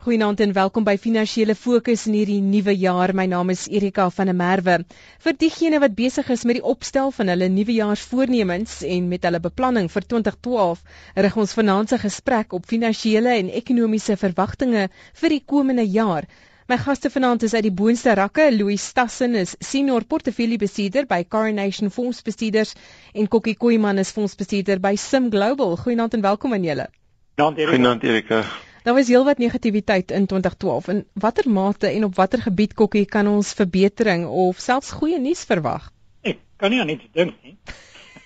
Goeienaand en welkom by Finansiële Fokus in hierdie nuwe jaar. My naam is Erika van der Merwe. Vir diegene wat besig is met die opstel van hulle nuwejaarsvoornemens en met hulle beplanning vir 2012, rig ons vanaand se gesprek op finansiële en ekonomiese verwagtinge vir die komende jaar. My gaste vanaand is uit die boonste rakke. Louis Stassen is senior portefeuljebestuurder by Coronation Fondsbestuurders en Kokkie Koeman is fondsbestuurder by Sim Global. Goeienaand en welkom aan julle. Goeienaand Erika. Daar was heelwat negativiteit in 2012. In watter mate en op watter gebied kokkie kan ons verbetering of selfs goeie nuus verwag? Ek kan nie aan iets dink nie.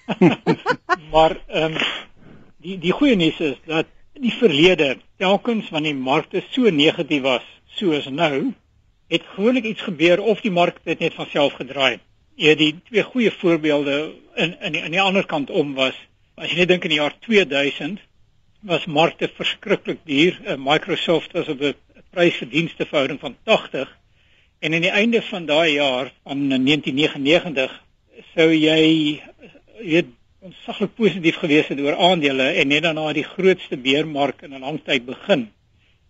maar ehm um, die die goeie nuus is dat in die verlede telkens wanneer die markte so negatief was soos nou, het gewoonlik iets gebeur of die mark het net van self gedraai. Ja, die twee goeie voorbeelde in in die, die ander kant om was as jy net dink in die jaar 2000 was markte verskriklik duur. Uh, Microsoft was op 'n prys-verdienste verhouding van 80 en aan die einde van daai jaar van 1999 sou jy weet onsaglik positief gewees het oor aandele en net daarna die grootste beermark in 'n lang tyd begin.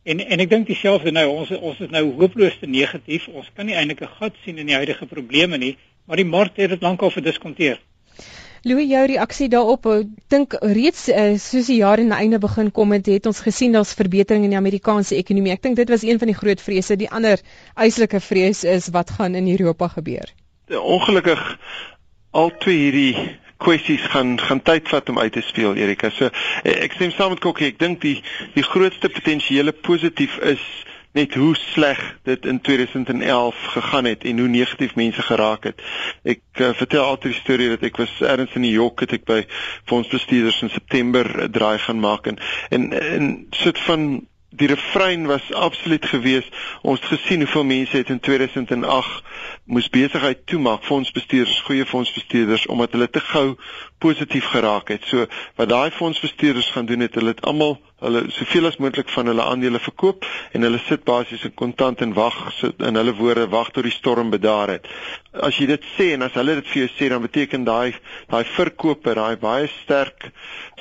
En en ek dink dieselfde nou ons ons is nou hopeloos te negatief. Ons kan nie eintlik 'n gat sien in die huidige probleme nie, maar die mark het dit lankal verdiskonteer. Louis jou reaksie daarop, ek dink reeds uh, soos die jaar aan die einde begin kom het, het ons gesien daar's verbetering in die Amerikaanse ekonomie. Ek dink dit was een van die groot vrese. Die ander eislike vrees is wat gaan in Europa gebeur. Ja, ongelukkig al twee hierdie kwessies gaan gaan tyd vat om uit te speel Erika. So ek stem saam met Kokkie. Ek dink die die grootste potensiële positief is net hoe sleg dit in 2011 gegaan het en hoe negatief mense geraak het. Ek uh, vertel altyd die storie dat ek was ergens in New York het ek by fondsbestuurders in September 'n draai gaan maak en en, en sit van die refrein was absoluut gewees. Ons het gesien hoeveel mense het in 2008 moes besigheid toemaak, fondsbestuurders, goeie fondsbestuurders omdat hulle te gou positief geraak het. So wat daai fondsbestuurders gaan doen het, hulle het almal hulle soveel as moontlik van hulle aandele verkoop en hulle sit basies in kontant en wag sit in hulle woorde wag tot die storm bedaar het. As jy dit sê en as hulle dit vir jou sê, dan beteken daai daai verkoper, daai baie sterk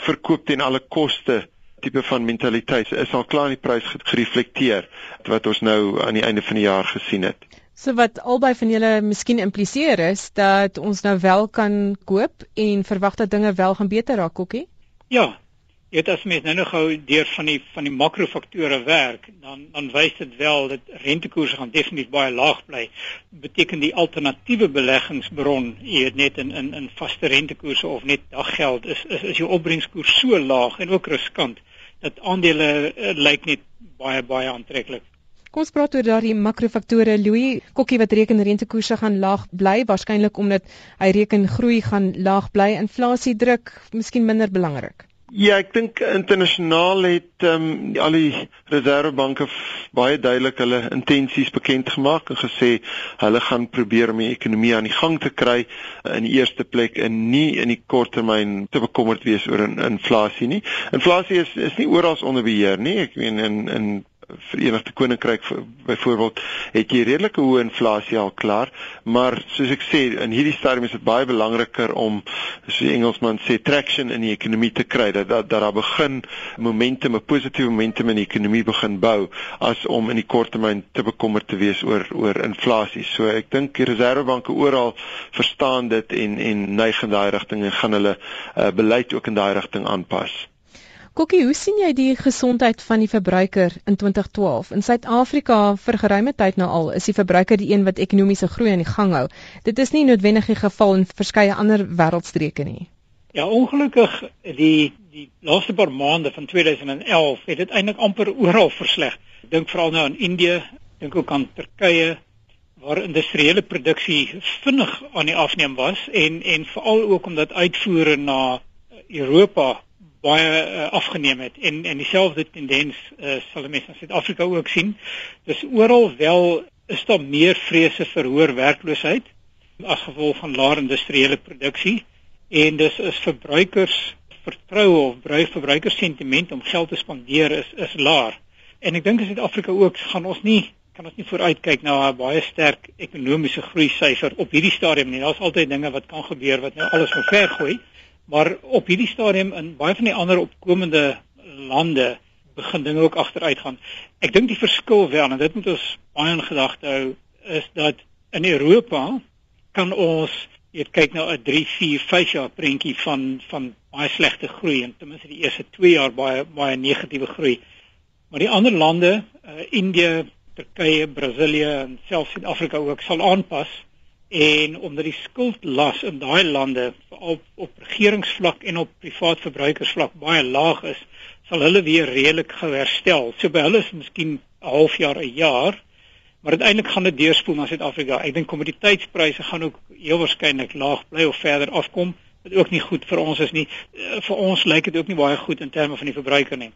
verkoop ten alle koste tipe van mentaliteit is al klaar in die prys gereflekteer wat ons nou aan die einde van die jaar gesien het. So wat albei van julle miskien impliseer is dat ons nou wel kan koop en verwag dat dinge wel gaan beter raak, Kokkie? Ja, Dit as mens nou nog gou deur van die van die makrofaktore werk, dan dan wys dit wel dat rentekoerse gaan definitief baie laag bly. Beteken die alternatiewe beleggingsbron, jy weet net in in in vaste rentekoerse of net daggeld is is is jou opbrengskoers so laag en ook riskant dat aandele uh, lyk net baie baie aantreklik. Kom ons praat oor daardie makrofaktore. Louis Kokkie wat reken rentekoerse gaan laag bly, waarskynlik omdat hy reken groei gaan laag bly, inflasie druk miskien minder belangrik. Ja, ek dink internasionaal het um, al die reservebanke baie duidelik hulle intensies bekend gemaak en gesê hulle gaan probeer om die ekonomie aan die gang te kry in die eerste plek en nie in die kort termyn te bekommerd wees oor in, inflasie nie. Inflasie is is nie oral onder beheer nie. Ek meen in in Verenigde Koninkryk byvoorbeeld het jy redelike hoë inflasie al klaar, maar soos ek sê, in hierdie stadium is dit baie belangriker om soos die Engelsman sê traction in die ekonomie te kry dat dat, daar begin momentum, 'n positiewe momentum in die ekonomie begin bou as om in die kort termyn te bekommerd te wees oor oor inflasie. So ek dink die reservebanke oral verstaan dit en en neig in daai rigting en gaan hulle uh, beleid ook in daai rigting aanpas. Kokkie, hoe sien jy die gesondheid van die verbruiker in 2012? In Suid-Afrika vir geruime tyd nou al is die verbruiker die een wat ekonomiese groei aan die gang hou. Dit is nie noodwendig die geval in verskeie ander wêreldstreke nie. Ja, ongelukkig die die laaste paar maande van 2011 het dit eintlik amper oral versleg. Dink veral nou aan Indië, dink ook aan Turkye waar industriële produksie vinnig aan die afneem was en en veral ook omdat uitvoere na Europa baie uh, afgeneem het en en dieselfde tendens uh, sal mense in Suid-Afrika ook sien. Dis oral wel is daar meer vrese vir hoër werkloosheid as gevolg van laer industriële produksie en dis is verbruikers vertroue of bruik verbruikers sentiment om geld te spandeer is is laer. En ek dink in Suid-Afrika ook gaan ons nie kan ons nie vooruitkyk na 'n baie sterk ekonomiese groei syfer op hierdie stadium nie. Daar's altyd dinge wat kan gebeur wat nou alles verver gooi. Maar op hierdie stadium in baie van die ander opkomende lande begin dinge ook agteruit gaan. Ek dink die verskil wel en dit moet ons baie in gedagte hou is dat in Europa kan ons jy kyk nou 'n 3, 4, 5 jaar prentjie van van baie slegte groei en ten minste die eerste 2 jaar baie baie negatiewe groei. Maar die ander lande, uh, Indië, Turkye, Brasilië en selfs Suid-Afrika ook sal aanpas en omdat die skuldlas in daai lande op op regeringsvlak en op privaat verbruikersvlak baie laag is, sal hulle weer redelik herstel. So by hulle is miskien 'n half jaar, 'n jaar, maar uiteindelik gaan dit deurspoel na Suid-Afrika. Ek dink kommoditeitspryse gaan ook heel waarskynlik laag bly of verder afkom. Dit ook nie goed vir ons is nie. Eh, vir ons lyk dit ook nie baie goed in terme van die verbruiker nie.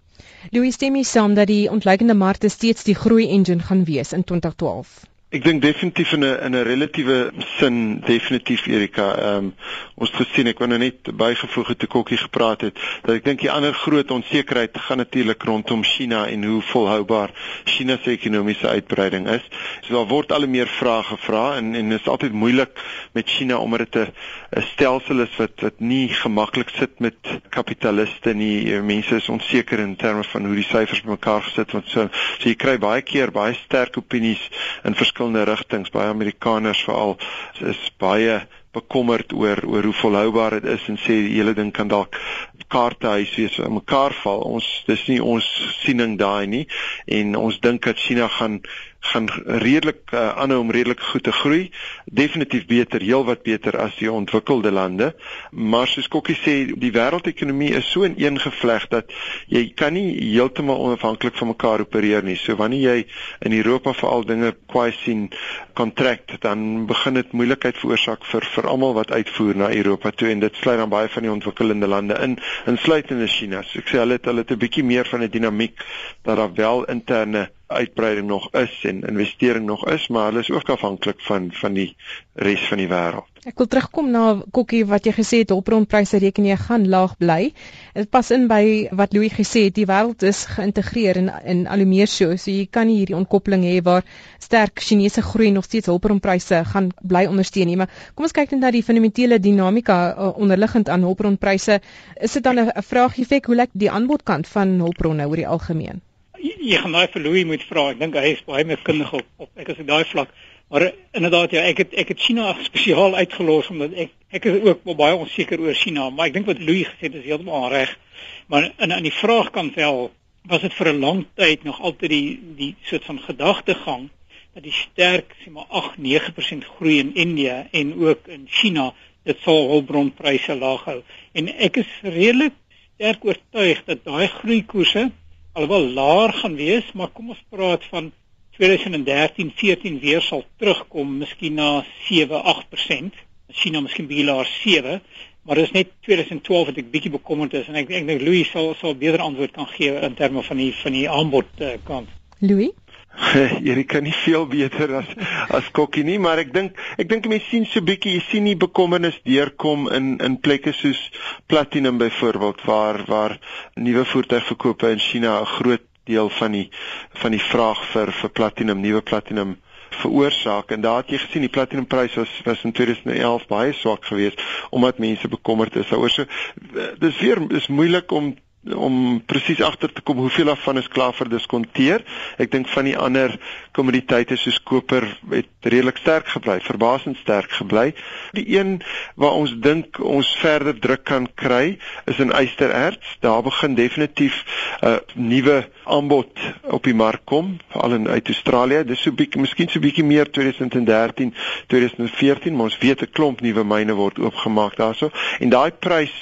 Louis stem mee saam dat die ontleikende markte steeds die groei engine gaan wees in 2012. Ek dink definitief in 'n in 'n relatiewe sin definitief Erika. Ehm um, ons het gesien ek wou nou net bygevoeg het te Kokkie gepraat het dat ek dink die ander groot onsekerheid gaan natuurlik rondom China en hoe volhoubaar China se ekonomiese uitbreiding is. So daar word al meer vrae gevra en en dit is altyd moeilik met China omdat dit 'n 'n stelsel is wat wat nie gemaklik sit met kapitaliste nie. Mense is onseker in terme van hoe die syfers bymekaar gesit word. So so jy kry baie keer baie sterk opinies in rigtings. Baie Amerikaners veral is baie bekommerd oor oor hoe volhoubaar dit is en sê die hele ding kan dalk kaarte huis wees in mekaar val. Ons dis nie ons siening daai nie en ons dink dat China gaan gaan redelik uh, aanhou om redelik goed te groei. Definitief beter, heelwat beter as die ontwikkelde lande. Maar soos Kokkie sê, die wêreldekonomie is so ineengevleg dat jy kan nie heeltemal onafhanklik van mekaar opereer nie. So wanneer jy in Europa veral dinge kwai sien kontrak, dan begin dit moeilikheid veroorsaak vir vir almal wat uitvoer na Europa toe en dit sluit dan baie van die ontwikkelende lande in, insluitende China. So ek sê hulle het hulle het 'n bietjie meer van 'n dinamiek dat daar wel interne uitbreiding nog is en investering nog is, maar hulle is ook afhanklik van van die res van die wêreld. Ek wil terugkom na Kokkie wat jy gesê het hulpbronpryse reken jy gaan laag bly. Dit pas in by wat Louis gesê het, die wêreld is geïntegreer in in al hoe meer so, so jy kan nie hierdie ontkoppeling hê waar sterk Chinese groei nog steeds hulpbronpryse gaan bly ondersteun nie, maar kom ons kyk net na die fundamentele dinamika uh, onderliggend aan hulpbronpryse. Is dit dan 'n vraagie effek hoe lyk die aanbodkant van hulpbronne oor die algemeen? Jy gaan daai vir Louis moet vra. Ek dink hy is baie meer kundig op op ek is op daai vlak. Maar inderdaad ja, ek het ek het China spesiaal uitgelos omdat ek ek is ook baie onseker oor China, maar ek dink wat Louis gesê het is heeltemal reg. Maar in in die vraag kan wel was dit vir 'n lang tyd nog altyd die die soort van gedagtegang dat die sterk sê maar 8 9% groei in India en ook in China dit sal hulpbronpryse laag hou. En ek is redelik sterk oortuig dat daai groeikoerse alhoewel laer gaan wees, maar kom ons praat van 2013, 14 weer sal terugkom, miskien na 7, 8%. China miskien bietjie laer 7, maar dis net 2012 wat ek bietjie bekommerd is en ek ek dink Louis sal sal beter antwoord kan gee in terme van die van die aanbod uh, kant. Louis Jy kan nie veel beter as as Kokkie nie, maar ek dink ek dink mense sien so bietjie, jy sien nie bekommernis deurkom in in plekke soos Platinum byvoorbeeld waar waar nuwe voertuigverkope in China 'n groot deel van die van die vraag vir vir Platinum, nuwe Platinum veroorsaak. En daar het jy gesien die platinum prys was was in 2011 baie swak geweest omdat mense bekommerd is daaroor. So dis weer is moeilik om om presies agter te kom hoeveel daarvan is klaar verdiskonteer. Ek dink van die ander kommoditeite soos koper het redelik sterk gebly, verbasend sterk gebly. Die een waar ons dink ons verder druk kan kry is in ystererts. Daar begin definitief 'n uh, nuwe aanbod op die mark kom, veral in uit Australië. Dis so bietjie, miskien so bietjie meer 2013, 2014, maar ons weet 'n klomp nuwe myne word oopgemaak daarso en daai prys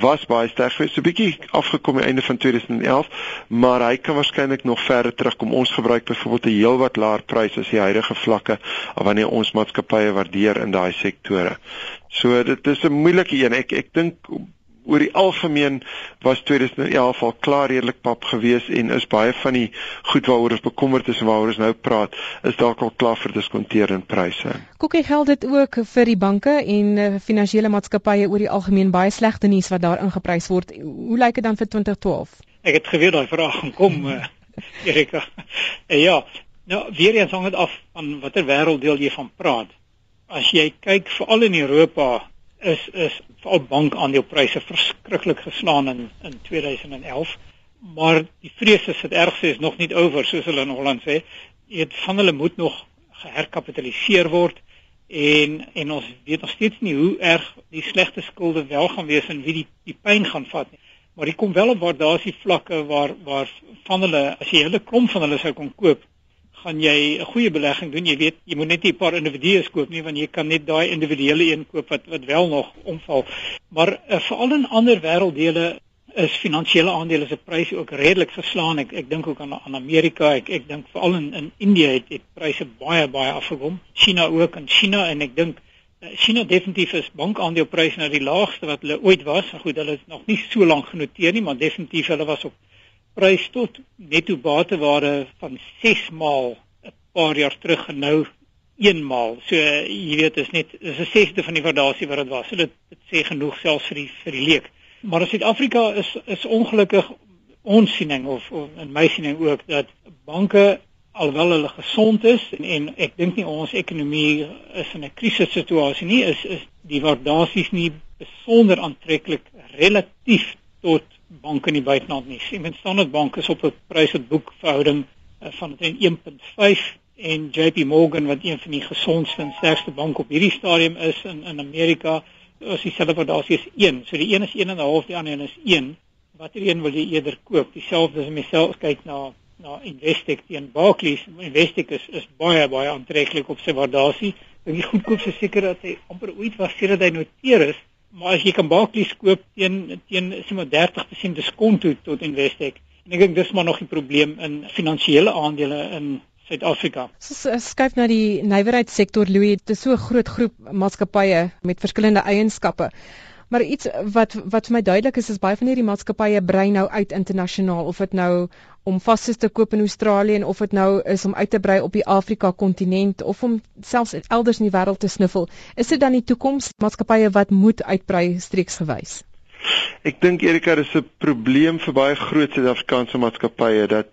was baie sterk geweest, 'n bietjie afgekom aan einde van 2011, maar hy kan waarskynlik nog verder terugkom. Ons gebruik byvoorbeeld 'n heelwat laer prys as die huidige vlakke wanneer ons maatskappye waardeer in daai sektore. So dit is 'n moeilike een. Ek ek dink oor die algemeen was 2011 al klaar redelik pap gewees en is baie van die goed waaroor ons bekommerd is en waaroor ons nou praat is dalk al klaar vir diskonteer in pryse. Kokkie geld dit ook vir die banke en uh, finansiële maatskappye oor die algemeen baie slegte nuus wat daar ingeprys word. Hoe lyk dit dan vir 2012? Ek het geweet daai vraag gaan kom uh, Erika. Uh, ja, nou weer eens hang dit af van watter wêrelddeel jy van praat. As jy kyk veral in Europa is is veral bankaandelepryse verskriklik geslaan in in 2011 maar die vrees is dit ergste is nog nie oor soos hulle in Holland sê. Dit van hulle moet nog geherkapitaliseer word en en ons weet nog steeds nie hoe erg die slegte skulde wel gaan wees en wie die die pyn gaan vat nie. Maar dit kom wel op waardasie vlakke waar waar van hulle as jy hele klomp van hulle sou kon koop, gaan jy 'n goeie belegging doen. Jy weet, jy moet net nie 'n paar individue koop nie want jy kan net daai individuele een koop wat wat wel nog omval. Maar uh, veral in ander wêrelddele is finansiële aandele se pryse ook redelik verslaan. Ek ek dink ook aan aan Amerika. Ek ek dink veral in in Indië het het pryse baie baie afgekom. China ook en China en ek dink eh, China definitief is bankaandelepryse nou die laagste wat hulle ooit was. Goed, hulle is nog nie so lank genoteer nie, maar definitief hulle was op prys tot netto batewaarde van 6 maal 'n paar jaar terug en nou 1 maal. So jy weet is net is 'n sesde van die waardasie wat dit was. So dit, dit sê genoeg selfs vir die vir die leek. Maar in Suid-Afrika is is ongelukkig ons siening of, of in my siening ook dat banke alhoewel hulle gesond is en, en ek dink nie ons ekonomie is in 'n krisissituasie nie is is die waardasies nie besonder aantreklik relatief tot banke in die buiteland nie. Sien, met Standard Bank is op 'n prys-tot-boek verhouding uh, van 1.5 en JP Morgan wat een van die gesondste en sterkste banke op hierdie stadium is in in Amerika as dieselfde waardasie is 1. So die een is 1.5, die ander een is 1. Watter een wil jy eerder koop? Dieselfde as myself kyk na na Investec teen Barclays. Investec is is baie baie aantreklik op sy waardasie. Dink die goedkoopste seker dat hy amper ooit was sedert hy noteer is. Maar as jy kan Barclays koop teen teen sommer 30% diskont tot, Investec. En ek dink dis maar nog 'n probleem in finansiële aandele in Suid-Afrika. Skuif na die nywerheidssektor Louis, dit is so 'n groot groep maatskappye met verskillende eienskappe. Maar iets wat wat vir my duidelik is is baie van hierdie maatskappye brei nou uit internasionaal of dit nou om vasse te koop in Australië en of dit nou is om uit te brei op die Afrika kontinent of om selfs elders in die wêreld te snuffel. Is dit dan die toekoms maatskappye wat moet uitbrei streeksgewys? Ek dink Erika dis 'n probleem vir baie groot Suid-Afrikaanse maatskappye dat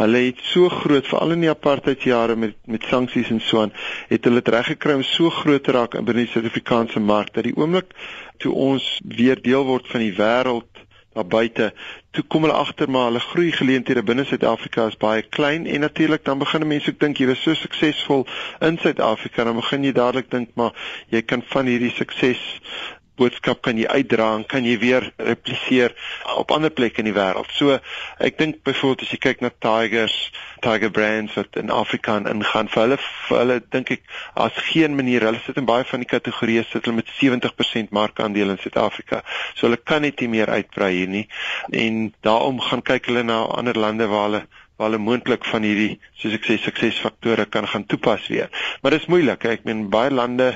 hulle het so groot veral in die apartheidjare met met sanksies en so aan het hulle dit reg gekry om so groot te raak in die Suid-Afrikaanse mark dat die oomblik toe ons weer deel word van die wêreld daar buite toe kom hulle agter maar hulle groei geleenthede binne Suid-Afrika is baie klein en natuurlik dan begin mense ook dink jy was so suksesvol in Suid-Afrika dan begin jy dadelik dink maar jy kan van hierdie sukses boodskap kan jy uitdra en kan jy weer repliseer op ander plekke in die wêreld. So ek dink byvoorbeeld as jy kyk na Tigers, Tiger Brands wat in Afrika ingaan vir hulle vir hulle dink ek as geen manier hulle sit in baie van die kategorieë sit hulle met 70% markandeel in Suid-Afrika. So hulle kan net nie meer uitbrei hier nie. En daarom gaan kyk hulle na ander lande waar hulle hulle moontlik van hierdie soos ek sê suksesfaktore kan gaan toepas weer. Maar dit is moeilik. Ek meen baie lande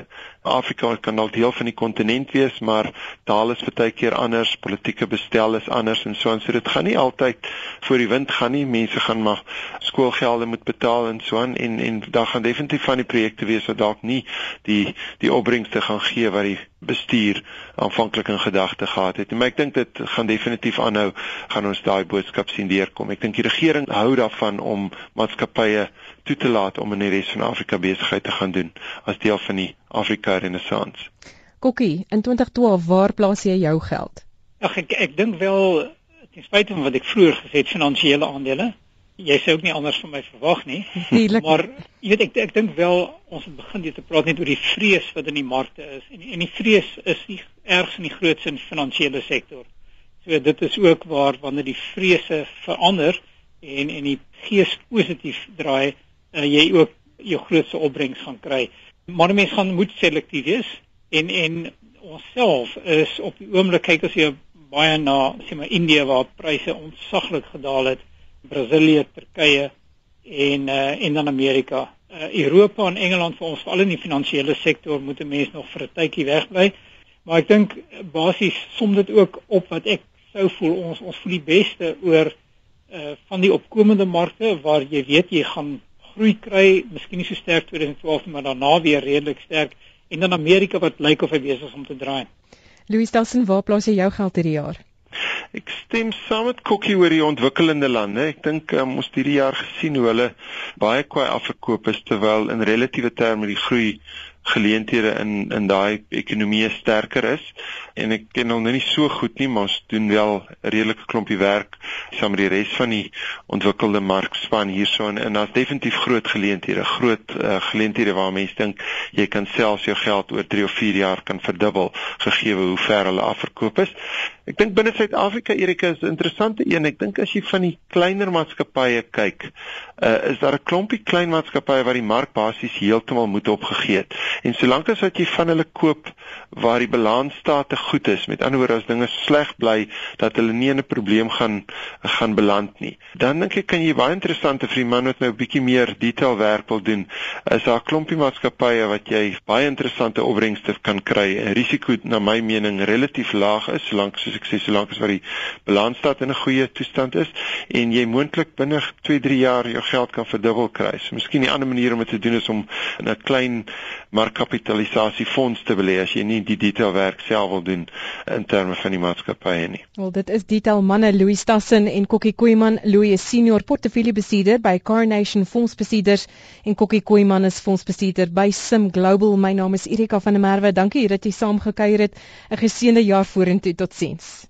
Afrika kan dalk deel van die kontinent wees, maar taal is baie keer anders, politieke bestel is anders en so en so dit gaan nie altyd voor die wind gaan nie. Mense gaan maar skoolgelde moet betaal en so aan en en daar gaan definitief van die projekte wees wat dalk nie die die opbrengste gaan gee wat die bestuur aanvanklik in gedagte gehad het. Maar ek dink dit gaan definitief aanhou gaan ons daai boodskap sien deurkom. Ek dink die regering hou daarvan om maatskappye toe te laat om in die res van Afrika besigheid te gaan doen as deel van die Afrika Renaissance. Kokkie, in 2012 waar plaas jy jou geld? Ag ek ek dink wel ten spyte van wat ek vroeër gesê het finansiële aandele, jy sê ook nie anders van my verwag nie. Natuurlik. Maar jy weet ek ek dink wel ons moet begin dit te praat net oor die vrees wat in die markte is en en die vrees is die ergste in die grootste finansiële sektor. So dit is ook waar wanneer die vrese verander en en die gees positief draai, uh, jy ook jou grootste opbrengs gaan kry. Maar mense gaan moet selektief wees en en onsself is op die oomblik kyk as jy baie na sê maar Indië waar pryse ontsaglik gedaal het, Brasilië, Turkye en uh, en dan Amerika. Uh, Europa en Engeland vir ons veral in die finansiële sektor moet 'n mens nog vir 'n tydjie wegbly. Maar ek dink basies som dit ook op wat ek sou voel ons ons voel die beste oor uh van die opkomende markte waar jy weet jy gaan groei kry, miskien nie so sterk 2012 maar daarna weer redelik sterk en dan Amerika wat lyk of hy besig is om te draai. Louis Dawson, waar plaas jy jou geld hierdie jaar? Ek stem saam met Kokkie oor die ontwikkelende lande. Ek dink um, ons hierdie jaar gesien hoe hulle baie kwai afverkoop is terwyl in relatiewe terme die groei geleenthede in in daai ekonomie sterker is en ek ken hom nou nie so goed nie, maar ons doen wel 'n redelike klompie werk saam met die res van die ontwikkelde markspan hierso en, en daar's definitief groot geleenthede, groot uh, geleenthede waar mense dink jy kan selfs jou geld oor 3 of 4 jaar kan verdubbel gegee hoe ver hulle afverkoop is. Ek dink binne Suid-Afrika Erika is 'n interessante een. Ek dink as jy van die kleiner maatskappye kyk, uh, is daar 'n klompie klein maatskappye wat die mark basies heeltemal moet opgegee het. En solank as wat jy van hulle koop waar die balansstate goed is, met ander woorde as dinge sleg bly dat hulle nie in 'n probleem gaan gaan beland nie. Dan dink ek kan jy baie interessante vir die man wat nou 'n bietjie meer detail werk wil doen. Is daar 'n klompie maatskappye wat jy baie interessante opbrengste kan kry en risiko na my mening relatief laag is solank soos ek sê solank as wat die balansstate in 'n goeie toestand is en jy moontlik binne 2-3 jaar jou geld kan verdubbel kry. So miskien 'n ander manier om dit te doen is om 'n klein markkapitalisasiefonds te belê as jy nie die detailwerk self wil doen in terme van die maatskappye nie. Wel dit is detail manne Louis Tassen en Kokkie Koeman, Louis is senior portefeuillebestuurder by Carnation Fondsbestuurders en Kokkie Koeman is fondsbestuurder by Sim Global. My naam is Erika van der Merwe. Dankie dat jy saamgekuier het. 'n Geseënde jaar vorentoe. Totsiens.